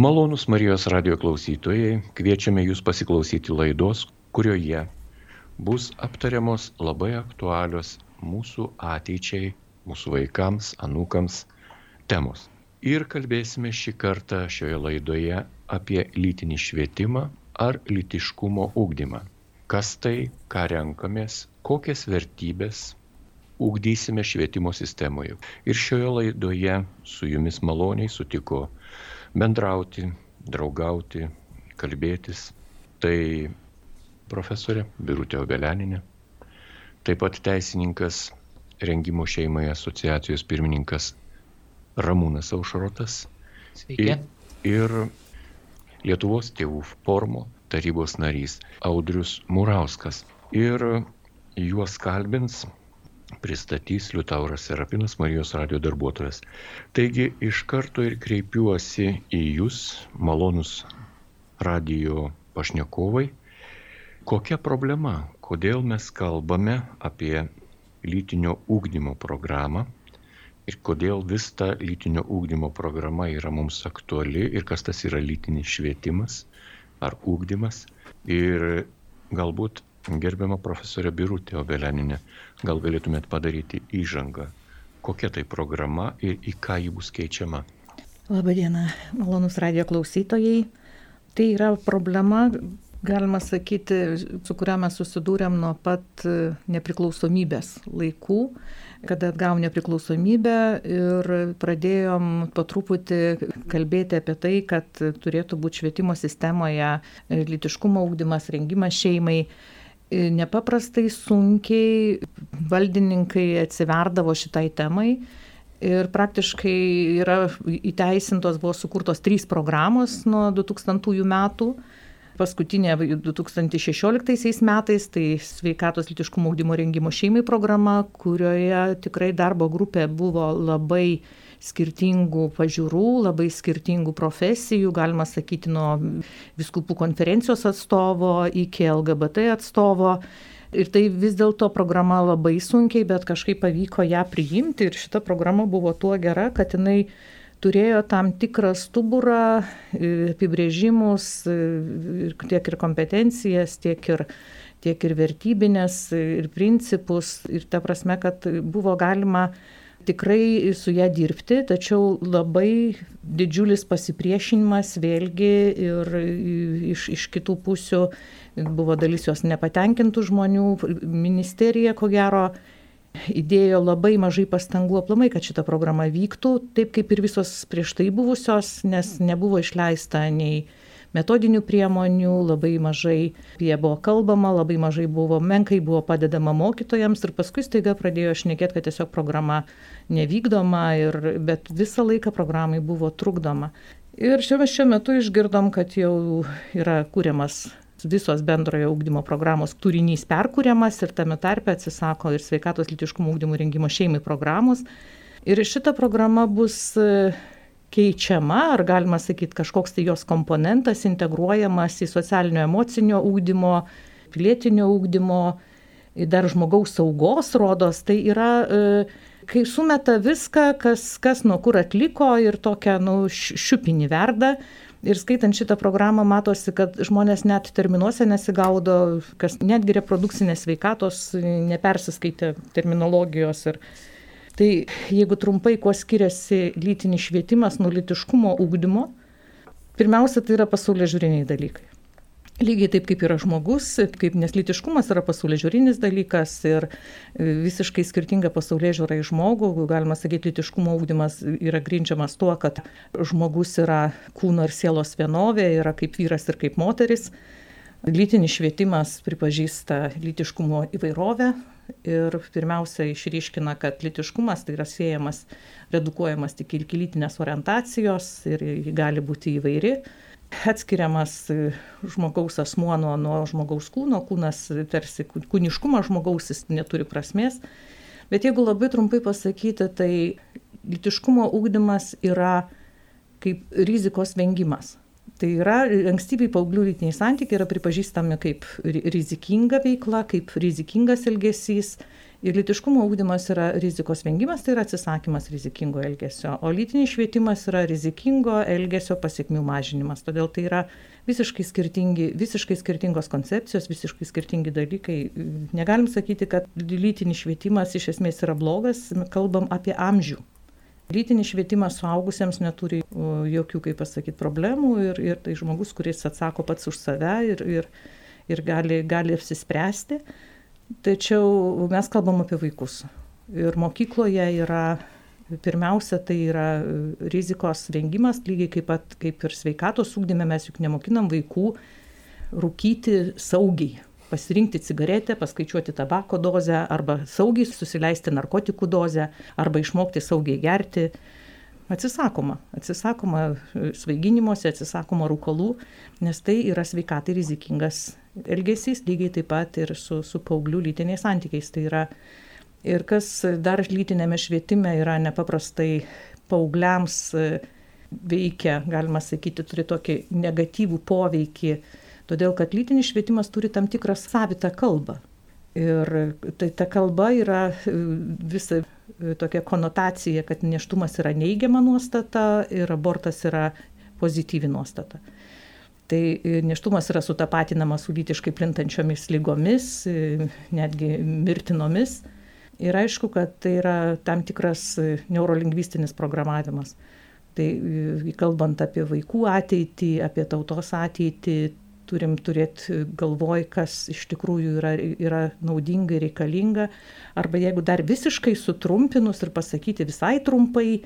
Malonus Marijos radio klausytojai, kviečiame jūs pasiklausyti laidos, kurioje bus aptariamos labai aktualios mūsų ateičiai, mūsų vaikams, anūkams temos. Ir kalbėsime šį kartą šioje laidoje apie lytinį švietimą ar lytiškumo ūkdymą. Kas tai, ką renkamės, kokias vertybės ugdysime švietimo sistemoje. Ir šioje laidoje su jumis maloniai sutiko bendrauti, draugauti, kalbėtis. Tai profesorė Birutė Obeleninė, taip pat teisininkas Rengimo šeimai asociacijos pirmininkas Ramūnas Aušrotas Sveiki. ir, Lietuvos tėvų forumo tarybos narys Audrius Murauskas. Ir juos kalbins pristatys Liutauras Serapinas, Marijos radio darbuotojas. Taigi iš karto ir kreipiuosi į Jūs, malonus radio pašnekovai, kokia problema, kodėl mes kalbame apie lytinio ūkdymo programą ir kodėl vis ta lytinio ūkdymo programa yra mums aktuali ir kas tas yra lytinis švietimas ar ūkdymas. Ir galbūt Gerbiama profesorė Birutė Obeleninė, gal galėtumėt padaryti įžangą, kokia tai programa ir į ką ji bus keičiama. Labadiena, malonus radio klausytojai. Tai yra problema, galima sakyti, su kuria mes susidūrėm nuo pat nepriklausomybės laikų, kada atgavom nepriklausomybę ir pradėjom po truputį kalbėti apie tai, kad turėtų būti švietimo sistemoje lytiškumo ūkdymas, rengimas šeimai nepaprastai sunkiai valdininkai atsiverdavo šitai temai. Ir praktiškai yra įteisintos, buvo sukurtos trys programos nuo 2000 metų. Paskutinė 2016 metais tai sveikatos litiškumo augdymo rengimo šeimai programa, kurioje tikrai darbo grupė buvo labai skirtingų pažiūrų, labai skirtingų profesijų, galima sakyti, nuo viskupų konferencijos atstovo iki LGBT atstovo. Ir tai vis dėlto programa labai sunkiai, bet kažkaip pavyko ją priimti ir šita programa buvo tuo gera, kad jinai turėjo tam tikrą stuburą, apibrėžimus, tiek ir kompetencijas, tiek ir, tiek ir vertybinės, ir principus. Ir ta prasme, kad buvo galima tikrai su ją dirbti, tačiau labai didžiulis pasipriešinimas vėlgi ir iš, iš kitų pusių buvo dalis jos nepatenkintų žmonių. Ministerija, ko gero, įdėjo labai mažai pastangų aplamai, kad šita programa vyktų, taip kaip ir visos prieš tai buvusios, nes nebuvo išleista nei metodinių priemonių, labai mažai apie buvo kalbama, labai mažai buvo, menkai buvo padedama mokytojams ir paskui staiga pradėjo šnekėti, kad tiesiog programa nevykdoma, ir, bet visą laiką programai buvo trukdoma. Ir šiuo, šiuo metu išgirdom, kad jau yra kūriamas visos bendrojo ūkdymo programos turinys perkūriamas ir tame tarpe atsisako ir sveikatos litiškumo ūkdymo rengimo šeimai programos. Ir šita programa bus keičiama, ar galima sakyti, kažkoks tai jos komponentas integruojamas į socialinio emocinio ūkdymo, pilietinio ūkdymo, dar žmogaus saugos rodos. Tai yra, kai sumeta viską, kas, kas nuo kur atliko ir tokią nu, šiupinį verda. Ir skaitant šitą programą matosi, kad žmonės net terminuose nesigaudo, kas netgi reprodukcinės veikatos nepersiskaitė terminologijos ir, Tai jeigu trumpai, kuo skiriasi lytinis švietimas nuo litiškumo ūkdymo, pirmiausia, tai yra pasaulio žiūriniai dalykai. Lygiai taip kaip yra žmogus, kaip nes lytiškumas yra pasaulio žiūrinis dalykas ir visiškai skirtinga pasaulio žiūra į žmogų, galima sakyti, lytiškumo ūkdymas yra grindžiamas tuo, kad žmogus yra kūno ir sielos vienovė, yra kaip vyras ir kaip moteris. Lytinis švietimas pripažįsta lytiškumo įvairovę, ir pirmiausia išryškina, kad litiškumas tai yra siejamas, redukuojamas tik iki lytinės orientacijos ir ji gali būti įvairi. Atskiriamas žmogaus asmuo nuo, nuo žmogaus kūno, kūnas tarsi kūniškumas žmogaus jis neturi prasmės. Bet jeigu labai trumpai pasakyti, tai litiškumo ūkdymas yra kaip rizikos vengimas. Tai yra ankstyviai paauglių lytiniai santykiai yra pripažįstami kaip rizikinga veikla, kaip rizikingas elgesys Ir litiškumo ūkdymas yra rizikos vengimas, tai yra atsisakymas rizikingo elgesio, o lytinis švietimas yra rizikingo elgesio pasiekmių mažinimas. Todėl tai yra visiškai, visiškai skirtingos koncepcijos, visiškai skirtingi dalykai. Negalim sakyti, kad lytinis švietimas iš esmės yra blogas, kalbam apie amžių. Lytinis švietimas suaugusiems neturi jokių, kaip pasakyti, problemų ir, ir tai žmogus, kuris atsako pats už save ir, ir, ir gali, gali apsispręsti. Tačiau mes kalbam apie vaikus. Ir mokykloje yra, pirmiausia, tai yra rizikos vengimas, lygiai kaip, pat, kaip ir sveikatos ūkdyme, mes juk nemokinam vaikų rūkyti saugiai, pasirinkti cigaretę, paskaičiuoti tabako dozę arba saugiai susileisti narkotikų dozę arba išmokti saugiai gerti. Atsisakoma, atsisakoma svaiginimuose, atsisakoma rūkalų, nes tai yra sveikatai rizikingas elgesys, lygiai taip pat ir su, su paauglių lytiniais santykiais. Tai yra ir kas dar lytinėme švietime yra nepaprastai paaugliams e, veikia, galima sakyti, turi tokį negatyvų poveikį, todėl kad lytinis švietimas turi tam tikrą savitą kalbą. Ir tai ta kalba yra e, visa e, tokia konotacija, kad neštumas yra neigiama nuostata ir abortas yra pozityvi nuostata. Tai e, neštumas yra sutapatinamas su lytiškai plintančiomis lygomis, netgi mirtinomis. Ir aišku, kad tai yra tam tikras neurolingvistinis programavimas. Tai kalbant apie vaikų ateitį, apie tautos ateitį, turim turėti galvoj, kas iš tikrųjų yra, yra naudinga ir reikalinga. Arba jeigu dar visiškai sutrumpinus ir pasakyti visai trumpai,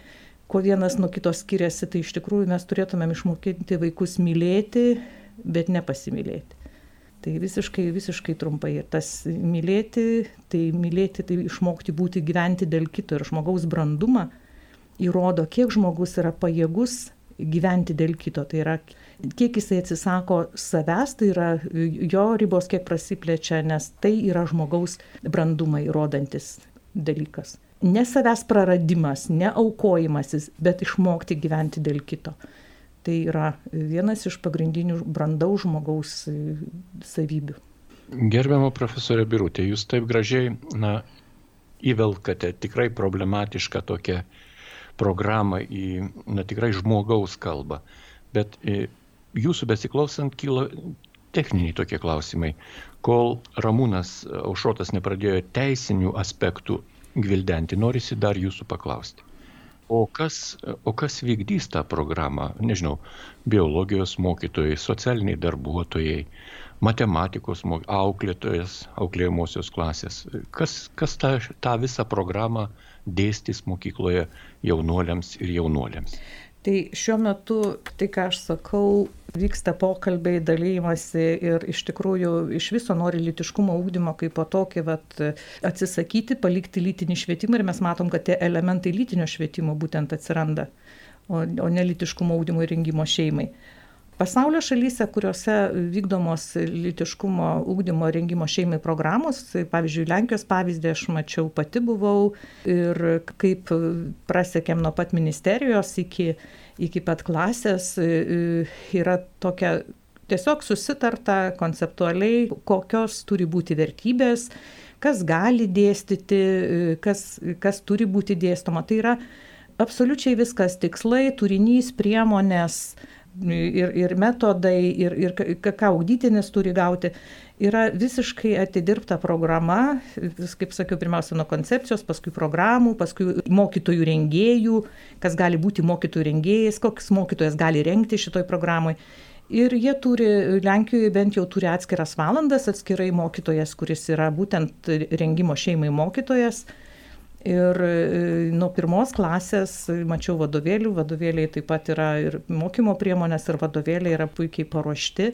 kuo vienas nuo kito skiriasi, tai iš tikrųjų mes turėtumėm išmokinti vaikus mylėti, bet nepasimylėti. Tai visiškai, visiškai trumpai. Ir tas mylėti, tai mylėti, tai išmokti būti gyventi dėl kito ir žmogaus brandumą įrodo, kiek žmogus yra pajėgus gyventi dėl kito. Tai yra, kiek jisai atsisako savęs, tai yra jo ribos kiek prasiplečia, nes tai yra žmogaus brandumą įrodantis dalykas ne savęs praradimas, ne aukojimasis, bet išmokti gyventi dėl kito. Tai yra vienas iš pagrindinių brandaus žmogaus savybių. Gerbiamo profesorė Birutė, jūs taip gražiai na, įvelkate tikrai problematišką tokią programą į na, tikrai žmogaus kalbą. Bet e, jūsų besiklausant kyla techniniai tokie klausimai. Kol Ramūnas Aušrotas nepradėjo teisinių aspektų gvildenti. Norisi dar jūsų paklausti. O kas, o kas vykdys tą programą? Nežinau, biologijos mokytojai, socialiniai darbuotojai, matematikos auklėtojas, auklėjimosios klasės. Kas, kas tą, tą visą programą dėstys mokykloje jaunuoliams ir jaunuoliams? Tai šiuo metu, tai ką aš sakau, vyksta pokalbiai, dalymasi ir iš tikrųjų iš viso nori litiškumo ūkdymo kaip po tokį vat, atsisakyti, palikti lytinį švietimą ir mes matom, kad tie elementai lytinio švietimo būtent atsiranda, o, o ne litiškumo ūkdymo įrengimo šeimai. Pasaulio šalyse, kuriuose vykdomos litiškumo ūkdymo rengimo šeimai programos, pavyzdžiui, Lenkijos pavyzdį aš mačiau, pati buvau ir kaip prasiekėm nuo pat ministerijos iki, iki pat klasės, yra tokia tiesiog susitarta konceptualiai, kokios turi būti vertybės, kas gali dėstyti, kas, kas turi būti dėstoma. Tai yra absoliučiai viskas tikslai, turinys, priemonės, ir, ir metodai, ir, ir ką audytinis turi gauti, yra visiškai atidirbta programa, kaip sakiau, pirmiausia nuo koncepcijos, paskui programų, paskui mokytojų rengėjų, kas gali būti mokytojų rengėjais, koks mokytojas gali rengti šitoj programai. Ir jie turi, Lenkijoje bent jau turi atskiras valandas, atskirai mokytojas, kuris yra būtent rengimo šeimai mokytojas, Ir e, nuo pirmos klasės mačiau vadovėlių, vadovėliai taip pat yra ir mokymo priemonės, ir vadovėliai yra puikiai paruošti.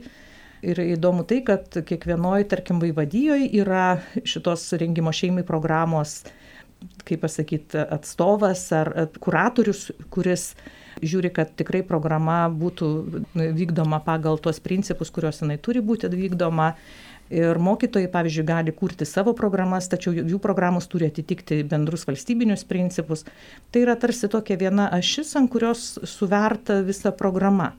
Ir įdomu tai, kad kiekvienoje, tarkim, vaivadijoje yra šitos rengimo šeimai programos, kaip pasakyti, atstovas ar kuratorius, kuris žiūri, kad tikrai programa būtų vykdoma pagal tuos principus, kuriuos jinai turi būti vykdoma Ir mokytojai, pavyzdžiui, gali kurti savo programas, tačiau jų programos turi atitikti bendrus valstybinius principus. Tai yra tarsi tokia viena ašis, ant kurios suverta visa programa.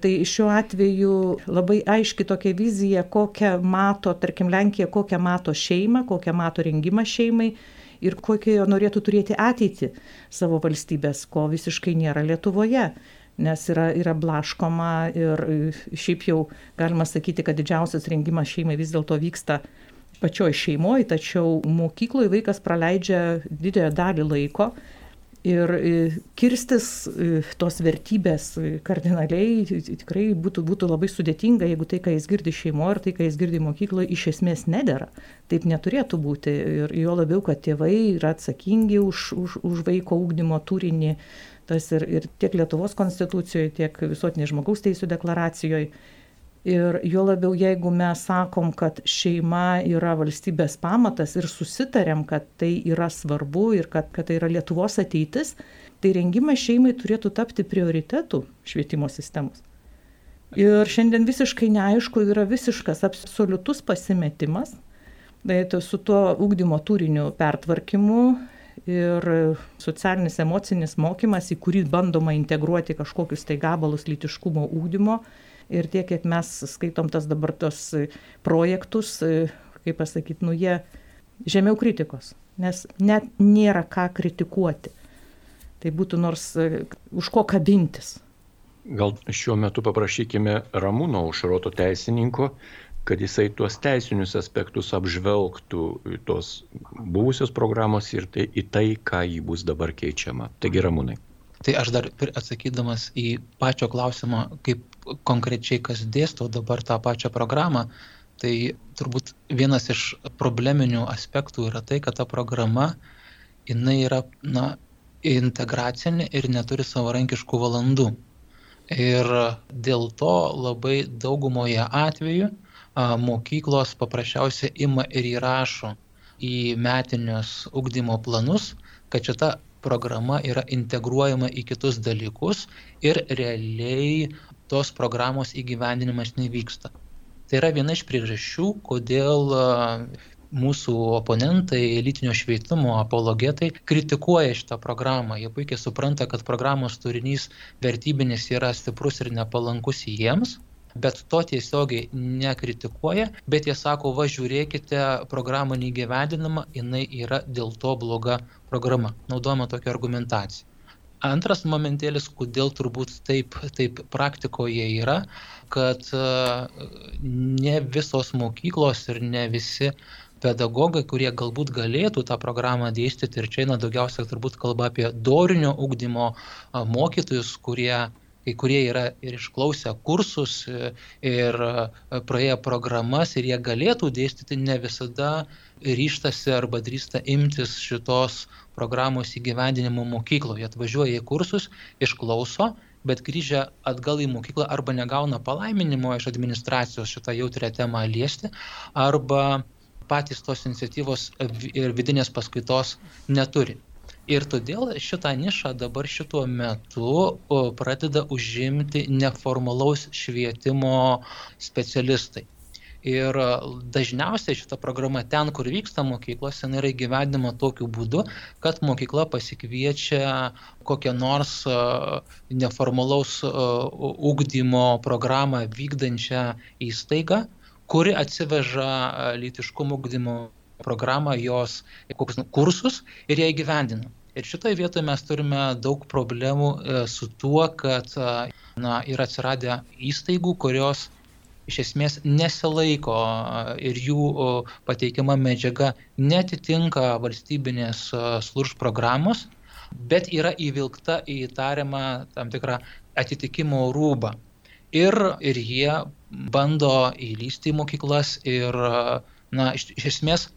Tai šiuo atveju labai aiški tokia vizija, kokią mato, tarkim, Lenkija, kokią mato šeimą, kokią mato rengimą šeimai ir kokią norėtų turėti ateitį savo valstybės, ko visiškai nėra Lietuvoje. Nes yra, yra blaškoma ir šiaip jau galima sakyti, kad didžiausias rengimas šeimai vis dėlto vyksta pačioj šeimoje, tačiau mokykloje vaikas praleidžia didžiąją dalį laiko ir e, kirstis e, tos vertybės kardinaliai tikrai būtų, būtų labai sudėtinga, jeigu tai, ką jis girdi šeimoje ir tai, ką jis girdi mokykloje, iš esmės nedėra. Taip neturėtų būti. Ir jo labiau, kad tėvai yra atsakingi už, už, už vaiko ūkdymo turinį. Tas ir, ir tiek Lietuvos konstitucijoje, tiek visuotinės žmogaus teisų deklaracijoje Ir juo labiau, jeigu mes sakom, kad šeima yra valstybės pamatas ir susitarėm, kad tai yra svarbu ir kad, kad tai yra Lietuvos ateitis, tai rengimas šeimai turėtų tapti prioritetų švietimo sistemos. Ir šiandien visiškai neaišku, yra visiškas absoliutus pasimetimas tai su tuo ūkdymo turiniu pertvarkymu ir socialinis emocinis mokymas, į kurį bandoma integruoti kažkokius tai gabalus lytiškumo ūkdymo ir tiek, kiek mes skaitom tas dabar tos projektus, kaip pasakyti, nu jie žemiau kritikos, nes net nėra ką kritikuoti. Tai būtų nors už ko kabintis. Gal šiuo metu paprašykime Ramūno Užroto teisininko, kad jisai tuos teisinius aspektus apžvelgtų tos buvusios programos ir tai, į tai, ką jį bus dabar keičiama. Taigi Ramūnai. Tai aš dar atsakydamas į pačio klausimą, kaip konkrečiai kas dėsto dabar tą pačią programą, tai turbūt vienas iš probleminių aspektų yra tai, kad ta programa, jinai yra, na, integracinė ir neturi savarankiškų valandų. Ir dėl to labai daugumoje atveju mokyklos paprasčiausiai ima ir įrašo į metinius ugdymo planus, kad šita programa yra integruojama į kitus dalykus ir realiai tos programos įgyvendinimas nevyksta. Tai yra viena iš priežasčių, kodėl mūsų oponentai, lytinio švietimo apologetai kritikuoja šitą programą. Jie puikiai supranta, kad programos turinys vertybinis yra stiprus ir nepalankus jiems, bet to tiesiogiai nekritikuoja, bet jie sako, va žiūrėkite, programa neįgyvendinama, jinai yra dėl to bloga programa. Naudojama tokia argumentacija. Antras momentėlis, kodėl turbūt taip, taip praktikoje yra, kad e, ne visos mokyklos ir ne visi pedagogai, kurie galbūt galėtų tą programą dėstyti, ir čia eina daugiausia turbūt kalba apie dorinio ugdymo mokytojus, kurie kai kurie yra ir išklausę kursus ir e, praėję programas ir jie galėtų dėstyti, ne visada ryštasi arba drįsta imtis šitos programos įgyvendinimo mokykloje. Atvažiuoja į kursus, išklauso, bet grįžę atgal į mokyklą arba negauna palaiminimo iš administracijos šitą jautrę temą liesti, arba patys tos iniciatyvos ir vidinės paskaitos neturi. Ir todėl šitą nišą dabar šituo metu pradeda užimti neformalaus švietimo specialistai. Ir dažniausiai šita programa ten, kur vyksta mokyklose, yra įgyvendima tokiu būdu, kad mokykla pasikviečia kokią nors neformalaus ugdymo programą vykdančią įstaigą, kuri atsiveža lytiškumo ugdymo programą, jos kokius kursus ir ją įgyvendina. Ir šitoje vietoje mes turime daug problemų e, su tuo, kad e, na, yra atsiradę įstaigų, kurios iš esmės nesilaiko e, ir jų pateikiama medžiaga netitinka valstybinės služb programos, bet yra įvilkta į tariamą tam tikrą atitikimo rūbą. Ir, ir jie bando įlysti į mokyklas ir, na, iš, iš esmės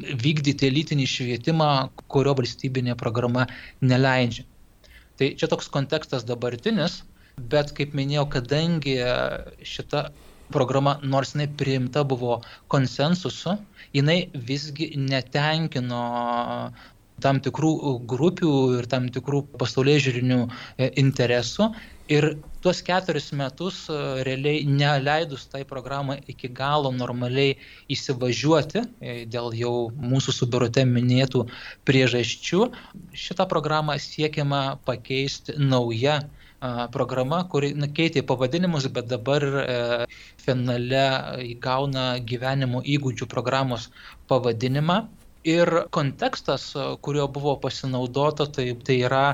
vykdyti lytinį švietimą, kurio valstybinė programa neleidžia. Tai čia toks kontekstas dabartinis, bet kaip minėjau, kadangi šita programa, nors jinai priimta buvo konsensusu, jinai visgi netenkino tam tikrų grupių ir tam tikrų pasaulyje žiūrinių e, interesų. Ir tuos keturis metus e, realiai neleidus tai programai iki galo normaliai įsivažiuoti e, dėl jau mūsų subirute minėtų priežasčių, šitą programą siekiama pakeisti nauja programa, kuri na, keitė pavadinimus, bet dabar e, finale įgauna gyvenimo įgūdžių programos pavadinimą. Ir kontekstas, kurio buvo pasinaudota, tai, tai yra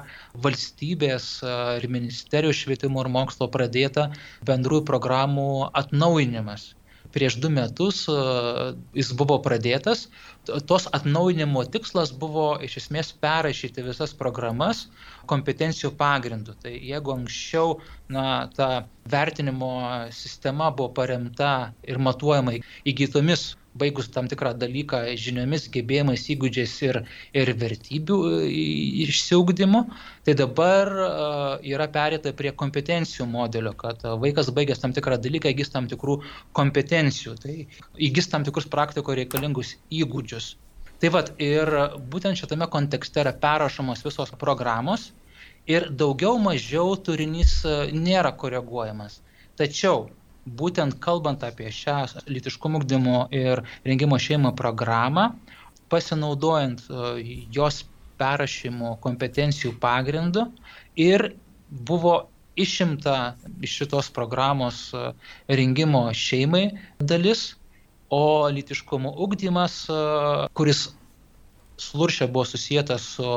valstybės ir ministerijų švietimo ir mokslo pradėta bendrųjų programų atnaujinimas prieš du metus jis buvo pradėtas. Tos atnaujinimo tikslas buvo iš esmės perrašyti visas programas kompetencijų pagrindų. Tai jeigu anksčiau na, ta vertinimo sistema buvo paremta ir matuojama įgytomis baigus tam tikrą dalyką žiniomis, gebėjimais, įgūdžiais ir, ir vertybių išsiugdymu, tai dabar yra perėta prie kompetencijų modelio, kad vaikas baigęs tam tikrą dalyką įgys tam tikrų kompetencijų, tai įgys tam tikrus praktiko reikalingus įgūdžius. Tai vad ir būtent šitame kontekste yra perrašomos visos programos ir daugiau mažiau turinys nėra koreguojamas. Tačiau būtent kalbant apie šią lytiškumo ugdymo ir rengimo šeimą programą, pasinaudojant e, jos perrašymo kompetencijų pagrindu ir buvo išimta iš šitos programos e, rengimo šeimai dalis, o lytiškumo ugdymas, e, kuris sluršia buvo susijęs su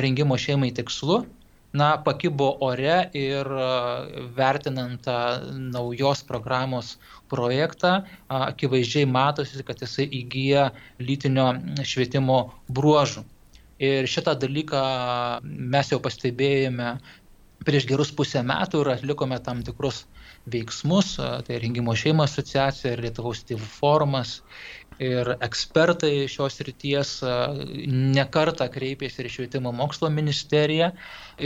rengimo šeimai tikslu, na, pakibo ore ir vertinant tą naujos programos projektą, akivaizdžiai matosi, kad jisai įgyja lytinio švietimo bruožų. Ir šitą dalyką mes jau pastebėjome prieš gerus pusę metų ir atlikome tam tikrus veiksmus, tai Rengimo šeimo asociacija ir Lietuvos tėvų forumas ir ekspertai šios ryties nekarta kreipėsi ir švietimo mokslo ministeriją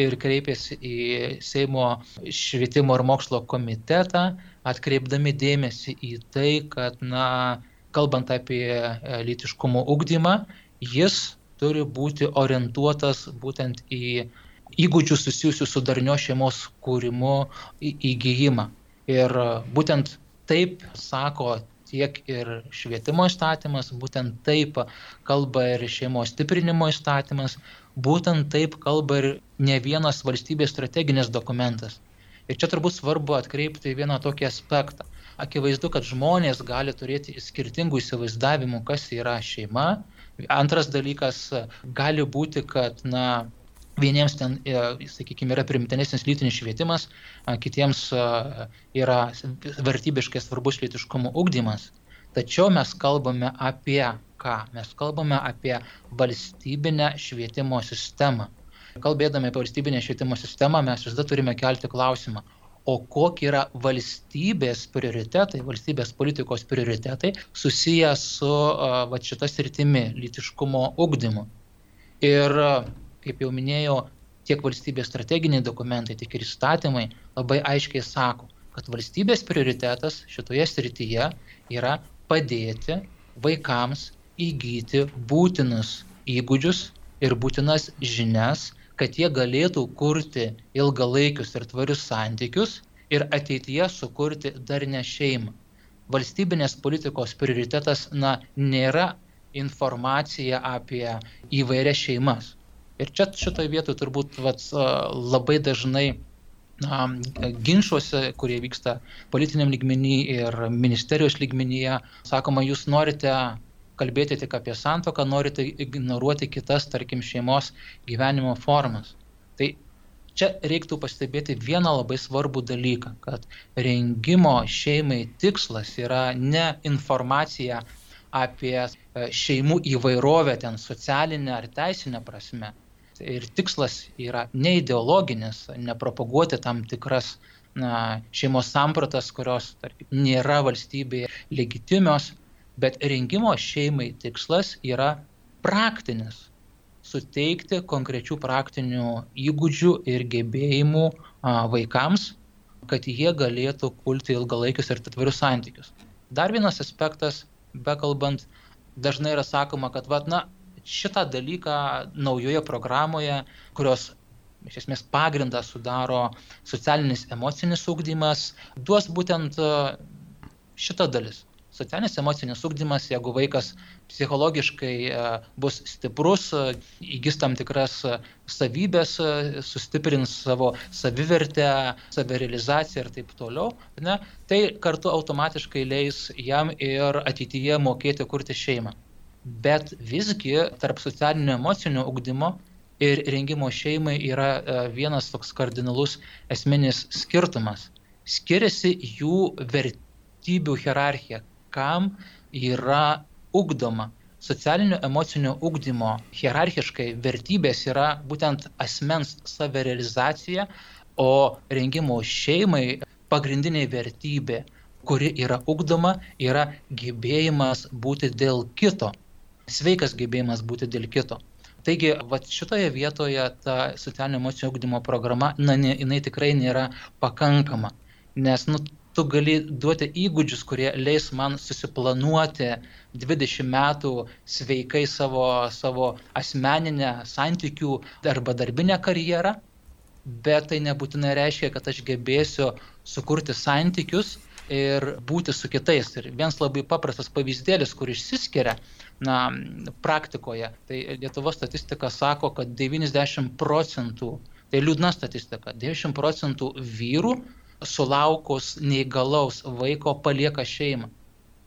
ir kreipėsi į Seimo švietimo ir mokslo komitetą, atkreipdami dėmesį į tai, kad, na, kalbant apie e, lytiškumo ugdymą, jis turi būti orientuotas būtent į įgūdžių susijusių su darnio šeimos kūrimu įgyjimą. Ir būtent taip sako tiek ir švietimo įstatymas, būtent taip kalba ir šeimos stiprinimo įstatymas, būtent taip kalba ir ne vienas valstybės strateginis dokumentas. Ir čia turbūt svarbu atkreipti vieną tokį aspektą. Akivaizdu, kad žmonės gali turėti skirtingų įsivaizdavimų, kas yra šeima. Antras dalykas, gali būti, kad na, Vieniems ten, e, sakykime, yra primtinesnis lytinis švietimas, kitiems yra vertybiškai svarbus lytiškumo ugdymas. Tačiau mes kalbame apie ką? Mes kalbame apie valstybinę švietimo sistemą. Kalbėdami apie valstybinę švietimo sistemą, mes visada turime kelti klausimą, o kokie yra valstybės prioritetai, valstybės politikos prioritetai susiję su va, šitas rytimi, lytiškumo ugdymu. Ir kaip jau minėjau, tiek valstybės strateginiai dokumentai, tiek ir įstatymai labai aiškiai sako, kad valstybės prioritetas šitoje srityje yra padėti vaikams įgyti būtinus įgūdžius ir būtinas žinias, kad jie galėtų kurti ilgalaikius ir tvarius santykius ir ateityje sukurti darnę šeimą. Valstybinės politikos prioritetas na, nėra informacija apie įvairias šeimas. Ir čia šitoje vietoje turbūt vat, labai dažnai na, ginčiuose, kurie vyksta politiniam lygmenį ir ministerijos lygmenyje, sakoma, jūs norite kalbėti tik apie santoką, norite ignoruoti kitas, tarkim, šeimos gyvenimo formas. Tai čia reiktų pastebėti vieną labai svarbų dalyką, kad rengimo šeimai tikslas yra ne informacija apie šeimų įvairovę ten socialinę ar teisinę prasme, ir tikslas yra ne ideologinis, nepropaguoti tam tikras na, šeimos sampratas, kurios tarkim, nėra valstybėje legitimios, bet rengimo šeimai tikslas yra praktinis - suteikti konkrečių praktinių įgūdžių ir gebėjimų vaikams, kad jie galėtų kulti ilgalaikius ir tvarius santykius. Dar vienas aspektas, bekalbant, dažnai yra sakoma, kad, va, na, šitą dalyką naujoje programoje, kurios iš esmės pagrindą sudaro socialinis emocinis ūkdymas, duos būtent e, šita dalis. socialinis emocinis ugdymas, jeigu vaikas psichologiškai e, bus stiprus, e, įgis tam tikras savybės, sustiprins savo savivertę, savirealizaciją ir taip toliau, ne, tai kartu automatiškai leis jam ir ateityje mokėti kurti šeimą. Bet visgi tarp socialinio emocinio ugdymo ir rengimo šeimai yra vienas toks kardinalus esminis skirtumas. Skiriasi jų vertybių hierarchija, kam yra ugdoma. Socialinio emocinio ugdymo hierarchiškai vertybės yra būtent asmens savirealizacija, o rengimo šeimai pagrindinė vertybė, kuri yra ugdoma, yra gebėjimas būti dėl kito. Sveikas gebėjimas būti dėl kito. Taigi, va šitoje vietoje ta socialinio emocijų ugdymo programa, na, ne, jinai tikrai nėra pakankama. Nes, nu, tu gali duoti įgūdžius, kurie leis man susiplanuoti 20 metų sveikai savo, savo asmeninę santykių arba darbinę karjerą, bet tai nebūtinai reiškia, kad aš gebėsiu sukurti santykius ir būti su kitais. Ir vienas labai paprastas pavyzdėlis, kur išsiskiria na, praktikoje, tai Lietuvos statistika sako, kad 90 procentų, tai liūdna statistika, 90 procentų vyrų sulaukus neįgalaus vaiko palieka šeimą.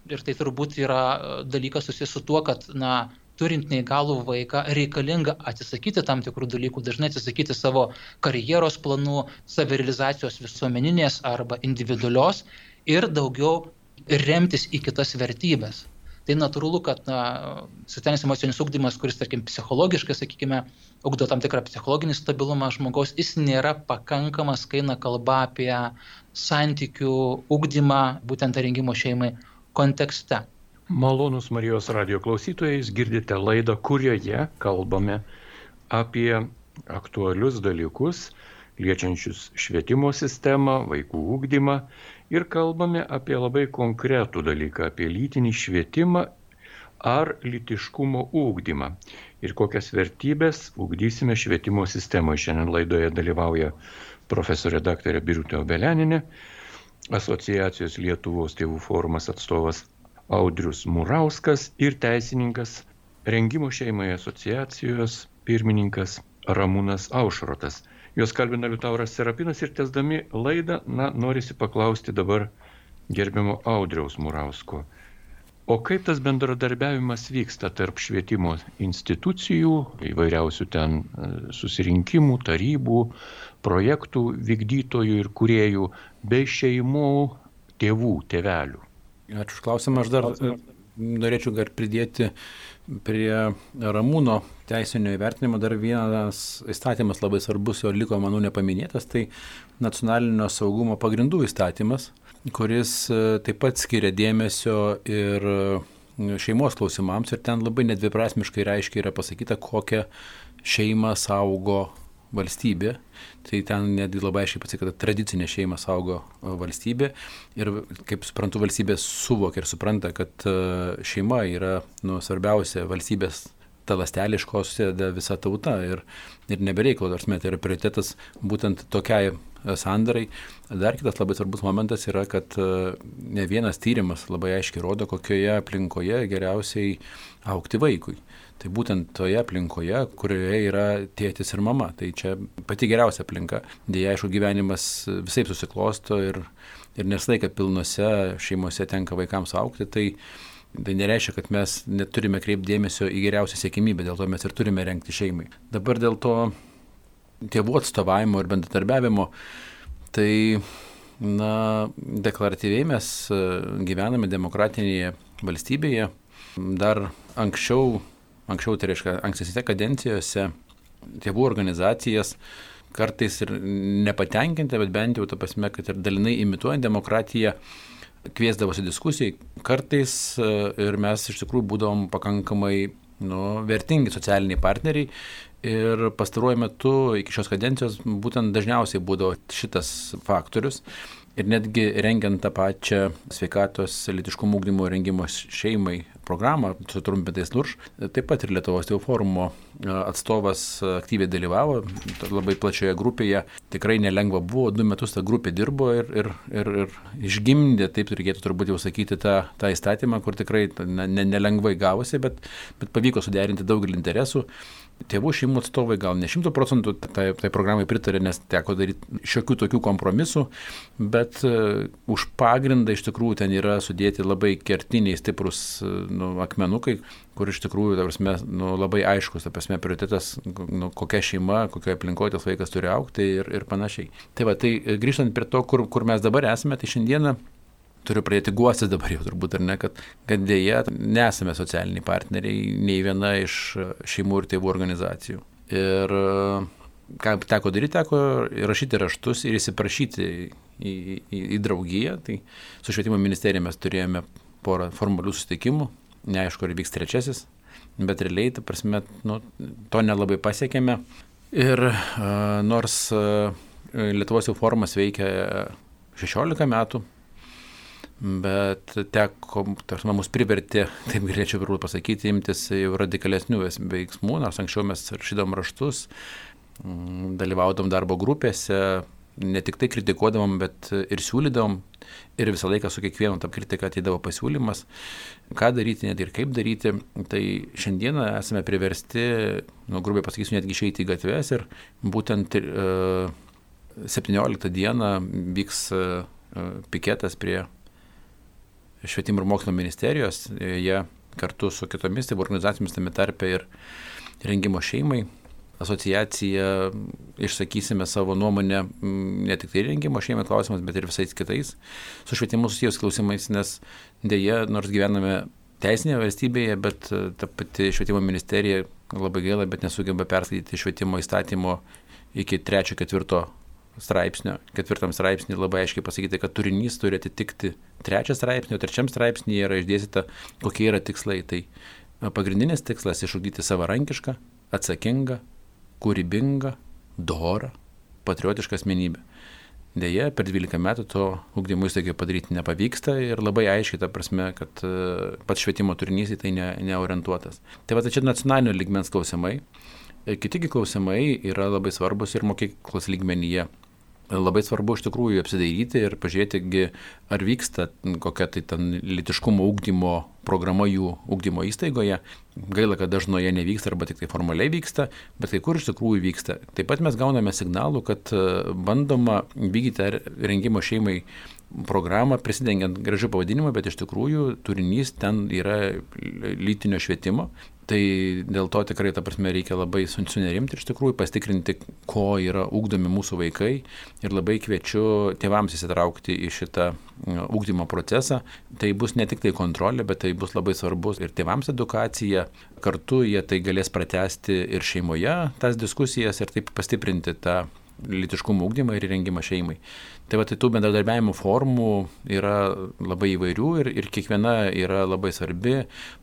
Ir tai turbūt yra e, dalykas susijęs su tuo, kad, na, turint neįgalų vaiką, reikalinga atsisakyti tam tikrų dalykų, dažnai atsisakyti savo karjeros planų, savirealizacijos visuomeninės arba individualios ir daugiau remtis į kitas vertybės tai natūralu, kad na, socialinis emocinis ugdymas, kuris, tarkim, psichologiškai, sakykime, ugdo tam tikrą psichologinį stabilumą žmogaus, jis nėra pakankamas, kai eina kalba apie santykių ugdymą, būtent rengimo šeimai kontekste. Malonus Marijos radio klausytojais girdite laidą, kurioje kalbame apie aktualius dalykus, liečiančius švietimo sistemą, vaikų ugdymą ir kalbame apie labai konkretų dalyką, apie lytinį švietimą ar litiškumo ūkdymą ir kokias vertybės ūkdysime švietimo sistemoje. Šiandien laidoje dalyvauja profesorė daktarė Birutė Obeleninė, asociacijos Lietuvos tėvų forumas atstovas Audrius Murauskas ir teisininkas Rengimo šeimai asociacijos pirmininkas Ramūnas Aušrotas. Juos kalbina Liutauras Serapinas ir tesdami laidą, na, norisi paklausti dabar gerbiamo Audriaus Murausko. O kaip tas bendradarbiavimas vyksta tarp švietimo institucijų, įvairiausių ten e, susirinkimų, tarybų, projektų vykdytojų ir kuriejų, bei šeimų, tėvų, tėvelių? Ačiū už klausimą, aš dar e, norėčiau dar pridėti prie Ramūno teisinio įvertinimo dar vienas įstatymas labai svarbus, jo liko, manau, nepaminėtas, tai nacionalinio saugumo pagrindų įstatymas, kuris e, taip pat skiria dėmesio ir e, šeimos klausimams ir ten labai nedviprasmiškai reiškia yra pasakyta, kokią šeimą saugo valstybė. Tai ten netgi labai aiškiai pasakyta, kad tradicinė šeima saugo e, valstybė. Ir kaip suprantu, valstybė suvokia ir supranta, kad e, šeima yra nu, svarbiausia valstybės ta lastelė, iš ko susideda visa tauta ir, ir nebereikalo, nors met yra prioritetas būtent tokiai e, sandarai. Dar kitas labai svarbus momentas yra, kad ne vienas tyrimas labai aiškiai rodo, kokioje aplinkoje geriausiai aukti vaikui. Tai būtent toje aplinkoje, kurioje yra tėtis ir mama. Tai čia pati geriausia aplinka. Dėja, aišku, gyvenimas visai susiklosto ir, ir neslaika pilnose šeimose tenka vaikams aukti. Tai, tai nereiškia, kad mes neturime kreipdėmėsio į geriausią siekimybę, dėl to mes ir turime renkti šeimai. Dabar dėl to tėvų atstovavimo ir bendradarbiavimo, tai na, deklaratyviai mes gyvename demokratinėje valstybėje. Dar anksčiau anksčiau, tai reiškia, ankstesnėse kadencijose tėvų organizacijas kartais ir nepatenkinti, bet bent jau ta prasme, kad ir dalinai imituojant demokratiją, kviesdavosi diskusijai, kartais e, ir mes iš tikrųjų būdavom pakankamai nu, vertingi socialiniai partneriai ir pastaruoju metu iki šios kadencijos būtent dažniausiai būdavo šitas faktorius. Ir netgi rengiant tą pačią sveikatos litiškumo ūkdymo rengimo šeimai programą, sutrumpintais LURŠ, taip pat ir Lietuvos tėvų forumo atstovas aktyviai dalyvavo labai plačioje grupėje. Tikrai nelengva buvo, du metus ta grupė dirbo ir, ir, ir, ir išgimdė, taip reikėtų turbūt jau sakyti, tą, tą įstatymą, kur tikrai ne, nelengvai gavosi, bet, bet pavyko suderinti daugelį interesų tėvų šeimų atstovai gal ne šimtų procentų tai, tai programai pritarė, nes teko daryti šiokių tokių kompromisų, bet uh, už pagrindą iš tikrųjų ten yra sudėti labai kertiniai stiprus uh, nu, akmenukai, kur iš tikrųjų, ta prasme, nu, labai aiškus, ta prasme, prioritetas, nu, kokia šeima, kokioje aplinkoje tas vaikas turi aukti ir, ir panašiai. Tai va, tai e, grįžtant prie to, kur, kur mes dabar esame, tai šiandieną turiu pradėti guosti dabar jau turbūt, ar ne, kad, kad dėja nesame socialiniai partneriai nei viena iš šeimų ir tėvų organizacijų. Ir ką teko daryti, teko rašyti raštus ir įsiprašyti į, į, į draugiją. Tai su švietimo ministerija mes turėjome porą formalių susitikimų, neaišku, ar vyks trečiasis, bet realiai, ta prasme, nu, to nelabai pasiekėme. Ir uh, nors uh, Lietuvos jau formas veikia 16 metų, bet teko, tarsi mus privertė, taip galėčiau turbūt pasakyti, imtis jau radikalesnių veiksmų, nors anksčiau mes rašydom raštus, mm, dalyvaudom darbo grupėse, ne tik tai kritikuodamom, bet ir siūlydavom ir visą laiką su kiekvienu tą kritiką ateidavo pasiūlymas, ką daryti, net ir kaip daryti. Tai šiandieną esame priversti, nu, grubiai pasakysiu, netgi išeiti į gatves ir būtent uh, e, 17 dieną vyks uh, piketas prie švietimo ir mokslo ministerijos, jie kartu su kitomis tai organizacijomis tame tarpe ir rengimo šeimai asociacija išsakysime savo nuomonę ne tik tai rengimo šeimai klausimas, bet ir visais kitais su švietimu susijęs klausimais, nes dėja, nors gyvename teisinėje valstybėje, bet ta pati švietimo ministerija labai gaila, bet nesugeba perskaityti švietimo įstatymo iki trečio, ketvirto straipsnio, ketvirtam straipsnį labai aiškiai pasakyti, kad turinys turi atitikti trečią straipsnį, o trečiam straipsnį yra išdėstyta, kokie yra tikslai. Tai pagrindinis tikslas - išugdyti savarankišką, atsakingą, kūrybingą, dorą, patriotišką asmenybę. Deja, per 12 metų to ugdymo įstaigai padaryti nepavyksta ir labai aiškiai ta prasme, kad pats švietimo turinys į tai ne, neorientuotas. Tai va, tai čia nacionalinio ligmens klausimai. Kitigi klausimai yra labai svarbus ir mokyklos lygmenyje labai svarbu iš tikrųjų apsidairyti ir pažiūrėti, ar vyksta kokia tai ten litiškumo ūkdymo programa jų ūkdymo įstaigoje. Gaila, kad dažnoje nevyksta arba tik tai formaliai vyksta, bet kai kur iš tikrųjų vyksta. Taip pat mes gauname signalų, kad e, bandoma vykdyti rengimo šeimai programą prisidengiant gražių pavadinimų, bet iš tikrųjų turinys ten yra lytinio švietimo Tai dėl to tikrai, ta prasme, reikia labai sunerimti ir iš tikrųjų pastikrinti, ko yra ūkdomi mūsų vaikai ir labai kviečiu tėvams įsitraukti į šitą ūkdymo procesą. Tai bus ne tik tai kontrolė, bet tai bus labai svarbus ir tėvams edukacija. Kartu jie tai galės pratesti ir šeimoje tas diskusijas ir taip pastiprinti tą litiškumo ūkdymą ir įrengimą šeimai. Tai va, tai tų bendradarbiavimo formų yra labai įvairių ir, ir kiekviena yra labai svarbi,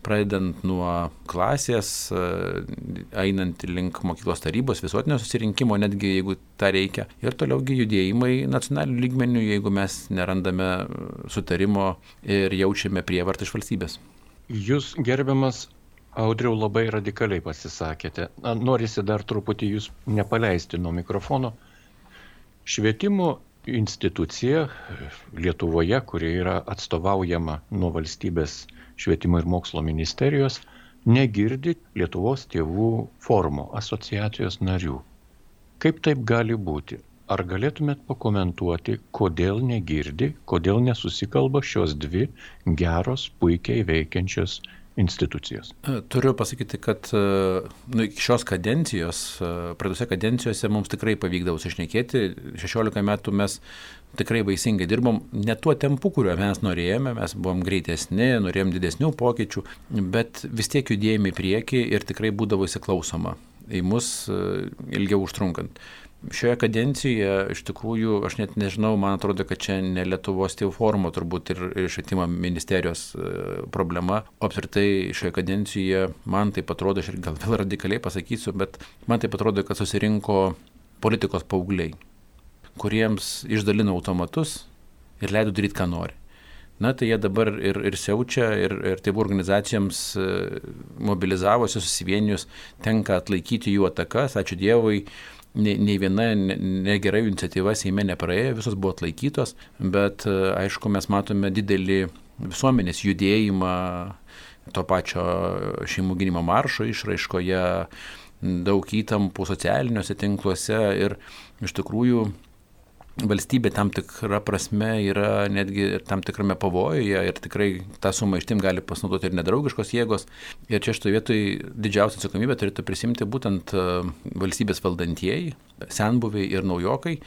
pradedant nuo klasės, einant link mokyklos tarybos, visuotinio susirinkimo, netgi jeigu tą reikia. Ir toliaugi judėjimai nacionalinių lygmenių, jeigu mes nerandame sutarimo ir jaučiame prievartą iš valstybės. Jūs gerbiamas Audriau labai radikaliai pasisakėte. Norisi dar truputį jūs nepaleisti nuo mikrofono. Švietimo institucija Lietuvoje, kuri yra atstovaujama nuo valstybės švietimo ir mokslo ministerijos, negirdi Lietuvos tėvų forumo asociacijos narių. Kaip taip gali būti? Ar galėtumėt pakomentuoti, kodėl negirdi, kodėl nesusikalba šios dvi geros, puikiai veikiančios institucijos. E, turiu pasakyti, kad e, nu, iki šios kadencijos, e, praeitose kadencijose mums tikrai pavykdavo sušnekėti. 16 metų mes tikrai vaisingai dirbom, ne tuo tempu, kuriuo mes norėjome, mes buvom greitesni, norėjom didesnių pokyčių, bet vis tiek judėjome į priekį ir tikrai būdavo įsiklausoma į mus ilgiau užtrunkant. Šioje kadencijoje iš tikrųjų, aš net nežinau, man atrodo, kad čia ne Lietuvos tėvų forumo turbūt ir, švietimo ministerijos e, problema, o apskritai šioje kadencijoje man tai atrodo, aš ir gal vėl radikaliai pasakysiu, bet man tai atrodo, kad susirinko politikos paaugliai, kuriems išdalino automatus ir leido daryti, ką nori. Na, tai jie dabar ir, ir siaučia, ir, ir tėvų organizacijoms e, mobilizavosi, susivienijus, tenka atlaikyti jų atakas, ačiū Dievui, nei, nei viena negera ne iniciatyva Seime nepraėjo, visos buvo atlaikytos, bet e, aišku, mes matome didelį visuomenės judėjimą to pačio šeimų gynimo maršo išraiškoje, daug įtampų socialiniuose tinkluose ir iš tikrųjų valstybė tam tikra prasme yra netgi tam tikrame pavojuje ir tikrai tą sumaištim gali pasinaudoti ir nedraugiškos jėgos. Ir čia šitoje vietoje didžiausia atsakomybė turėtų prisimti būtent e, valstybės valdantieji, senbuviai ir naujokai.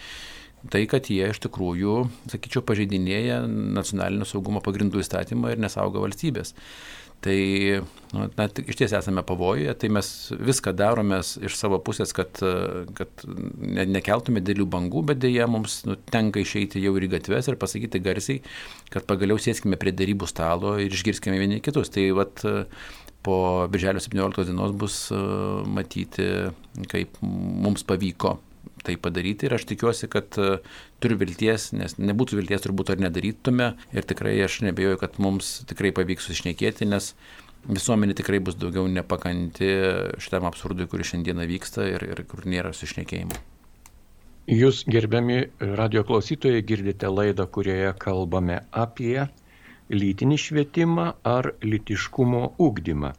Tai, kad jie iš tikrųjų, sakyčiau, pažeidinėja nacionalinio saugumo pagrindų įstatymą ir nesaugo valstybės. Tai nu, na, iš ties esame pavojuje, tai mes viską darome iš savo pusės, kad, kad ne, nekeltume dėlių bangų, bet dėja mums nu, tenka išeiti jau ir į gatves ir pasakyti garsiai, kad pagaliau sėskime prie darybų stalo ir išgirskime vieni kitus. Tai vat, po birželio 17 dienos bus matyti, kaip mums pavyko tai padaryti ir aš tikiuosi, kad uh, turiu vilties, nes nebūtų vilties turbūt ar nedarytume ir tikrai aš nebejoju, kad mums tikrai pavyks susišnekėti, nes visuomenė tikrai bus daugiau nepakanti šitam absurdui, kuris šiandieną vyksta ir, ir kur nėra susišnekėjimo. Jūs, gerbiami radio klausytojai, girdite laidą, kurioje kalbame apie lytinį švietimą ar litiškumo ūkdymą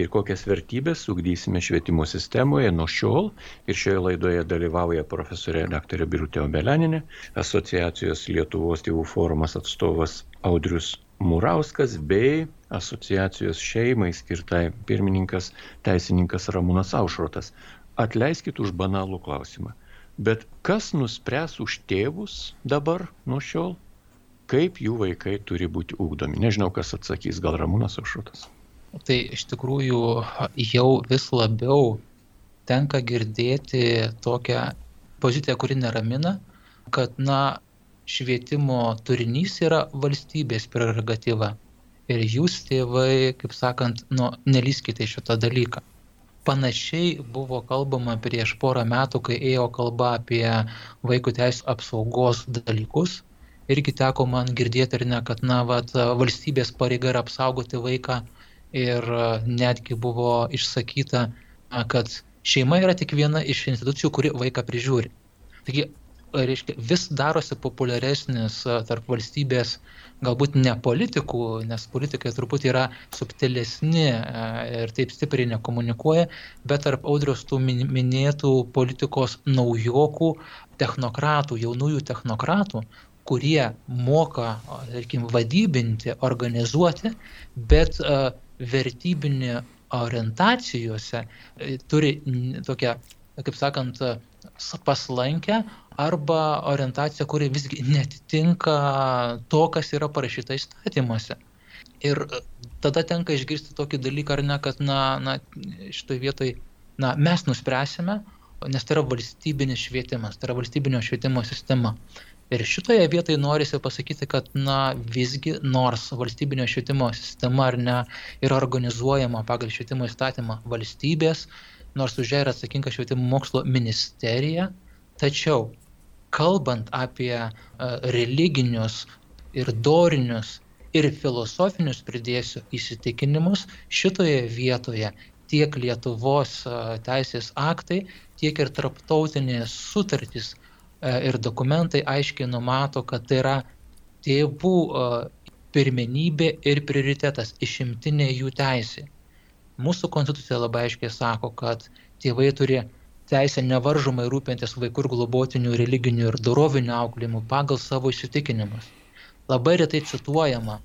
ir kokias vertybės ugdysime švietimo sistemoje nuo šiol. Ir šioje laidoje dalyvauja profesorė dr. Birutė Obeleninė, asociacijos Lietuvos tėvų forumas atstovas Audrius Murauskas bei asociacijos šeimai skirtai pirmininkas teisininkas Ramūnas Aušrotas. Atleiskit už banalų klausimą. Bet kas nuspręs už tėvus dabar nuo šiol, kaip jų vaikai turi būti ūkdomi? Nežinau, kas atsakys, gal Ramūnas Aušrotas tai iš tikrųjų jau vis labiau tenka girdėti tokią poziciją, kuri neramina, kad, na, švietimo turinys yra valstybės prerogatyva. Ir jūs, tėvai, kaip sakant, nu, nelyskite šitą dalyką. Panašiai buvo kalbama prieš porą metų, kai ėjo kalba apie vaikų teisų apsaugos dalykus. Irgi teko man girdėti ar ne, kad na, vat, valstybės pareiga yra apsaugoti vaiką ir e, netgi buvo išsakyta, kad šeima yra tik viena iš institucijų, kuri vaiką prižiūri. Taigi, reiškia, vis darosi populiaresnis e, tarp valstybės, galbūt ne politikų, nes politikai turbūt yra subtilesni e, ir taip stipriai nekomunikuoja, bet tarp audrios tų minėtų politikos naujokų, technokratų, jaunųjų technokratų, kurie moka, tarkim, vadybinti, organizuoti, bet vertybinė orientacijose e, turi tokią, kaip sakant, paslankę arba orientaciją, kuri visgi netitinka to, kas yra parašyta įstatymuose. Ir e, tada tenka išgirsti tokį dalyką, ar ne, kad, na, na šitoje vietoje, na, mes nuspręsime, nes tai yra valstybinis švietimas, tai yra valstybinio švietimo sistema. Ir šitoje vietoje norisi pasakyti, kad na, visgi nors valstybinio švietimo sistema ar ne yra organizuojama pagal švietimo įstatymą valstybės, nors už ją yra atsakinga švietimo mokslo ministerija, tačiau kalbant apie uh, religinius ir dorinius ir filosofinius pridėsiu įsitikinimus, šitoje vietoje tiek Lietuvos uh, teisės aktai, tiek ir tarptautinės sutartys ir dokumentai aiškiai numato, kad tai yra tėvų e, pirmenybė ir prioritetas, išimtinė jų teisė. Mūsų konstitucija labai aiškiai sako, kad tėvai turi teisę nevaržomai rūpintis vaikų ir globotinių religinių ir dorovinių auklėjimų pagal savo įsitikinimus. Labai retai cituojama,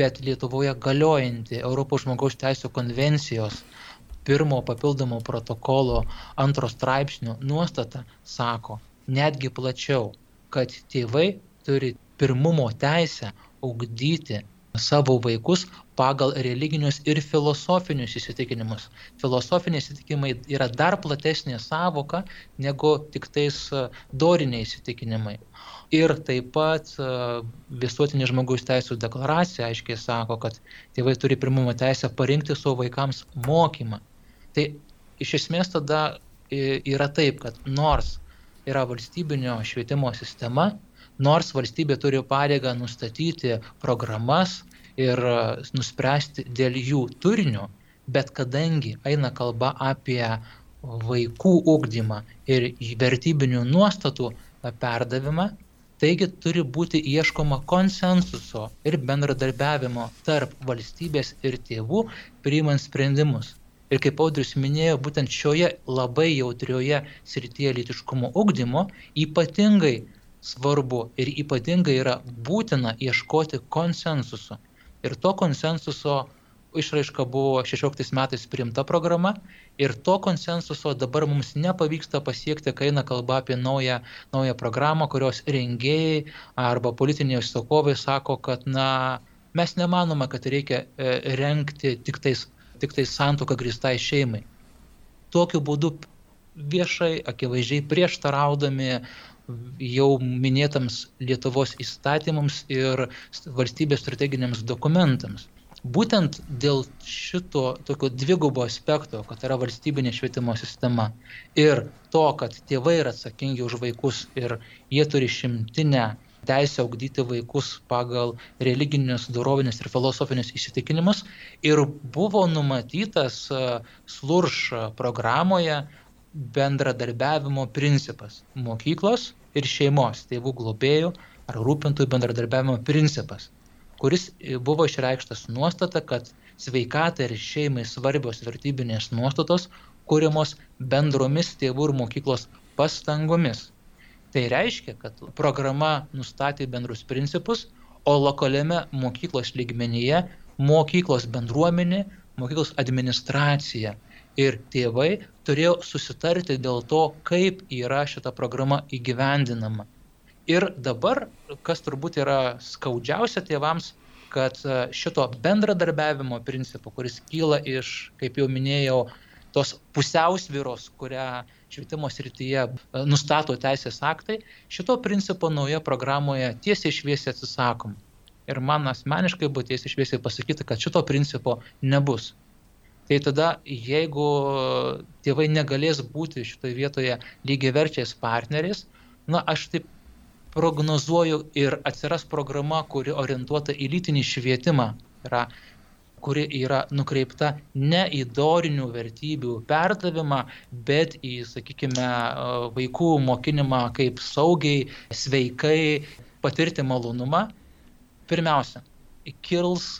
bet Lietuvoje galiojanti Europos žmogaus teisų konvencijos pirmo papildomo protokolo antro straipsnio nuostata sako, netgi plačiau, kad tėvai turi pirmumo teisę ugdyti savo vaikus pagal religinius ir filosofinius įsitikinimus. Filosofiniai įsitikinimai yra dar platesnė savoka negu tik tais e, doriniai įsitikinimai. Ir taip pat e, visuotinė žmogaus teisų deklaracija aiškiai sako, kad tėvai turi pirmumo teisę parinkti savo vaikams mokymą. Tai iš esmės tada e, yra taip, kad nors yra valstybinio švietimo sistema, nors valstybė turi pareigą nustatyti programas ir e, nuspręsti dėl jų turinio, bet kadangi eina kalba apie vaikų ugdymą ir vertybinių nuostatų perdavimą, taigi turi būti ieškoma konsensuso ir bendradarbiavimo tarp valstybės ir tėvų priimant sprendimus. Ir kaip Audrius minėjo, būtent šioje labai jautrioje srityje lytiškumo ugdymo ypatingai svarbu ir ypatingai yra būtina ieškoti konsensuso. Ir to konsensuso išraiška buvo 16 metais priimta programa ir to konsensuso dabar mums nepavyksta pasiekti, kai eina kalba apie naują, naują programą, kurios rengėjai arba politiniai užsakovai sako, kad na, mes nemanome, kad reikia e, renkti tik tais, tik tais santoką gristai šeimai. Tokiu būdu viešai, akivaizdžiai prieštaraudami jau minėtams Lietuvos įstatymams ir valstybės strateginiams dokumentams. Būtent dėl šito tokio dvigubo aspekto, kad yra valstybinė švietimo sistema ir to, kad tėvai yra atsakingi už vaikus ir jie turi šimtinę teisę augdyti vaikus pagal religinius, dorovinius ir filosofinius įsitikinimus ir buvo numatytas e, slurš programoje bendradarbiavimo principas mokyklos ir šeimos, tėvų globėjų ar rūpintojų bendradarbiavimo principas, kuris buvo išreikštas nuostata, kad sveikatai ir šeimai svarbios vertybinės nuostatos kūrimos bendromis tėvų ir mokyklos pastangomis. Tai reiškia, kad programa nustatė bendrus principus, o lokaliame mokyklos lygmenyje mokyklos bendruomenė, mokyklos administracija ir tėvai turėjo susitarti dėl to, kaip yra šita programa įgyvendinama. Ir dabar, kas turbūt yra skaudžiausia tėvams, kad e, šito bendradarbiavimo principo, kuris kyla iš, kaip jau minėjau, tos pusiausvyros, kurią švietimo srityje e, nustato teisės aktai, šito principo nauja programoje tiesiai šviesiai atsisakom. Ir man asmeniškai buvo tiesiai šviesiai pasakyti, kad šito principo nebus tai tada jeigu tėvai negalės būti šitoje vietoje lygiaverčiais partneriais, na aš taip prognozuoju ir atsiras programa, kuri orientuota į lytinį švietimą, yra, kuri yra nukreipta ne į dorinių vertybių perdavimą, bet į, sakykime, vaikų mokinimą kaip saugiai, sveikai patirti malonumą. Pirmiausia, kils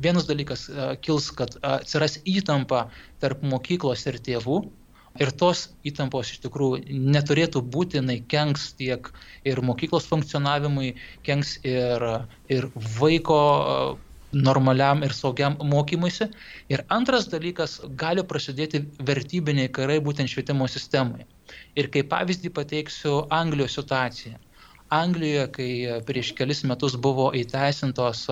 vienas dalykas e, kils, kad atsiras įtampa tarp mokyklos ir tėvų. Ir tos įtampos iš tikrųjų neturėtų būti, jinai kenks tiek ir mokyklos funkcionavimui, kenks ir, ir vaiko e, normaliam ir saugiam mokymuisi. Ir antras dalykas, gali prasidėti vertybiniai karai būtent švietimo sistemoje. Ir kaip pavyzdį pateiksiu Anglijos situaciją. Anglijoje, kai prieš kelis metus buvo įteisintos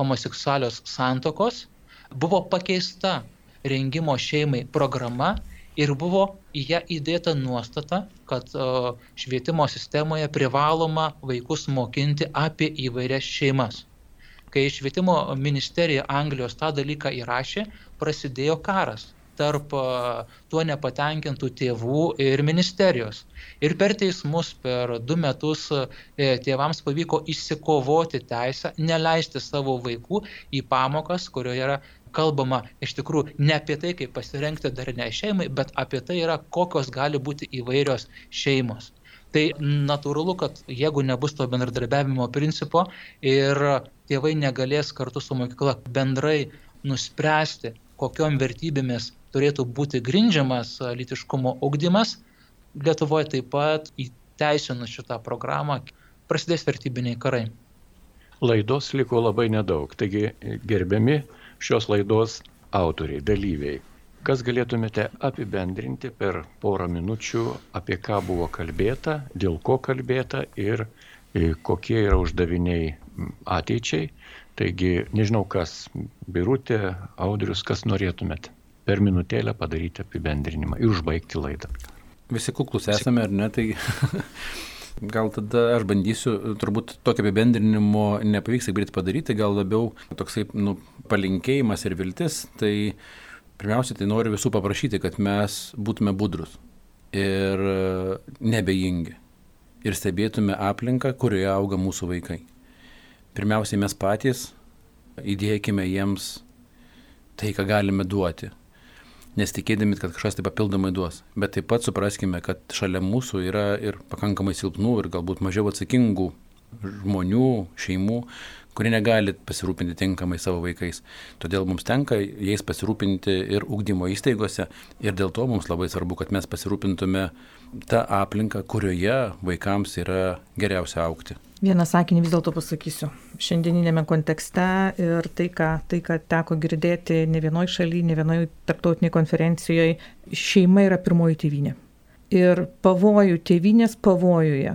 homoseksualios santokos, buvo pakeista rengimo šeimai programa ir buvo į ją įdėta nuostata, kad švietimo sistemoje privaloma vaikus mokinti apie įvairias šeimas. Kai švietimo ministerija Anglijos tą dalyką įrašė, prasidėjo karas tarp tuo nepatenkintų tėvų ir ministerijos. Ir per teismus per du metus e, tėvams pavyko išsikovoti teisę neleisti savo vaikų į pamokas, kurioje yra kalbama iš tikrųjų ne apie tai, kaip pasirengti dar ne šeimai, bet apie tai yra, kokios gali būti įvairios šeimos. Tai natūralu, kad jeigu nebus to bendradarbiavimo principo ir tėvai negalės kartu su mokykla bendrai nuspręsti, kokiom vertybėmis turėtų būti grindžiamas lytiškumo ugdymas, Lietuvoje taip pat įteisinus šitą programą prasidės vertybiniai karai. Laidos liko labai nedaug, taigi gerbiami šios laidos autoriai, dalyviai. Kas galėtumėte apibendrinti per porą minučių, apie ką buvo kalbėta, dėl ko kalbėta ir e, kokie yra uždaviniai ateičiai. Taigi, nežinau kas, Birutė, Audrius, kas norėtumėt per minutėlę padaryti apibendrinimą ir užbaigti laidą. Visi kuklus esame, ar ne? Tai gal tada aš bandysiu, turbūt tokio apibendrinimo nepavyks taip greit padaryti, gal labiau toksai nu, palinkėjimas ir viltis. Tai pirmiausia, tai noriu visų paprašyti, kad mes būtume budrus ir nebejingi. ir stebėtume aplinką, kurioje auga mūsų vaikai. Pirmiausiai mes patys įdėkime jiems tai, ką galime duoti, nesitikėdami, kad kažkas tai papildomai duos. Bet taip pat supraskime, kad šalia mūsų yra ir pakankamai silpnų ir galbūt mažiau atsakingų žmonių, šeimų, kurie negali pasirūpinti tinkamai savo vaikais. Todėl mums tenka jais pasirūpinti ir ugdymo įstaigose ir dėl to mums labai svarbu, kad mes pasirūpintume tą aplinką, kurioje vaikams yra geriausia aukti. Vieną sakinį vis dėlto pasakysiu. Šiandieninėme kontekste ir tai ką, tai, ką teko girdėti ne vienoje šalyje, ne vienoje tarptautinėje konferencijoje, šeima yra pirmoji tėvynė. Ir pavojų, tėvynės pavojuje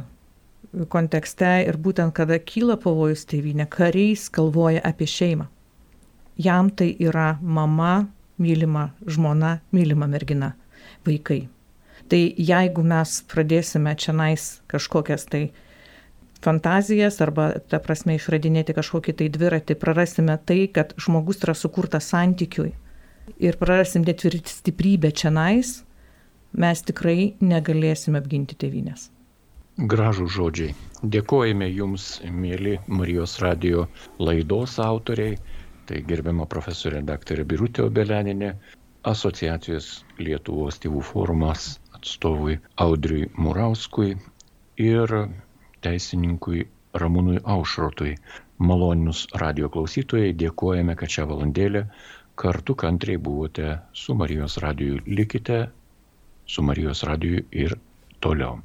kontekste ir būtent kada kyla pavojus tėvynė, kariais galvoja apie šeimą. Jam tai yra mama, mylima žmona, mylima mergina, vaikai. Tai jeigu mes pradėsime čia nais kažkokias tai fantazijas arba, ta prasme, išradinėti kažkokį tai dviratį, prarasime tai, kad žmogus yra sukurtas santykiui ir prarasim net ir stiprybę čia nais, mes tikrai negalėsime apginti tėvynės. Gražų žodžiai. Dėkojame Jums, mėly Marijos radio laidos autoriai, tai gerbiama profesorė daktarė Birutė Obeleninė, asociacijos Lietuvos tėvų forumas atstovui Audriui Murauskui ir teisininkui Ramūnui Aušrotui. Malonius radio klausytojai, dėkojame, kad šią valandėlę kartu kantriai buvote su Marijos radiju. Likite su Marijos radiju ir toliau.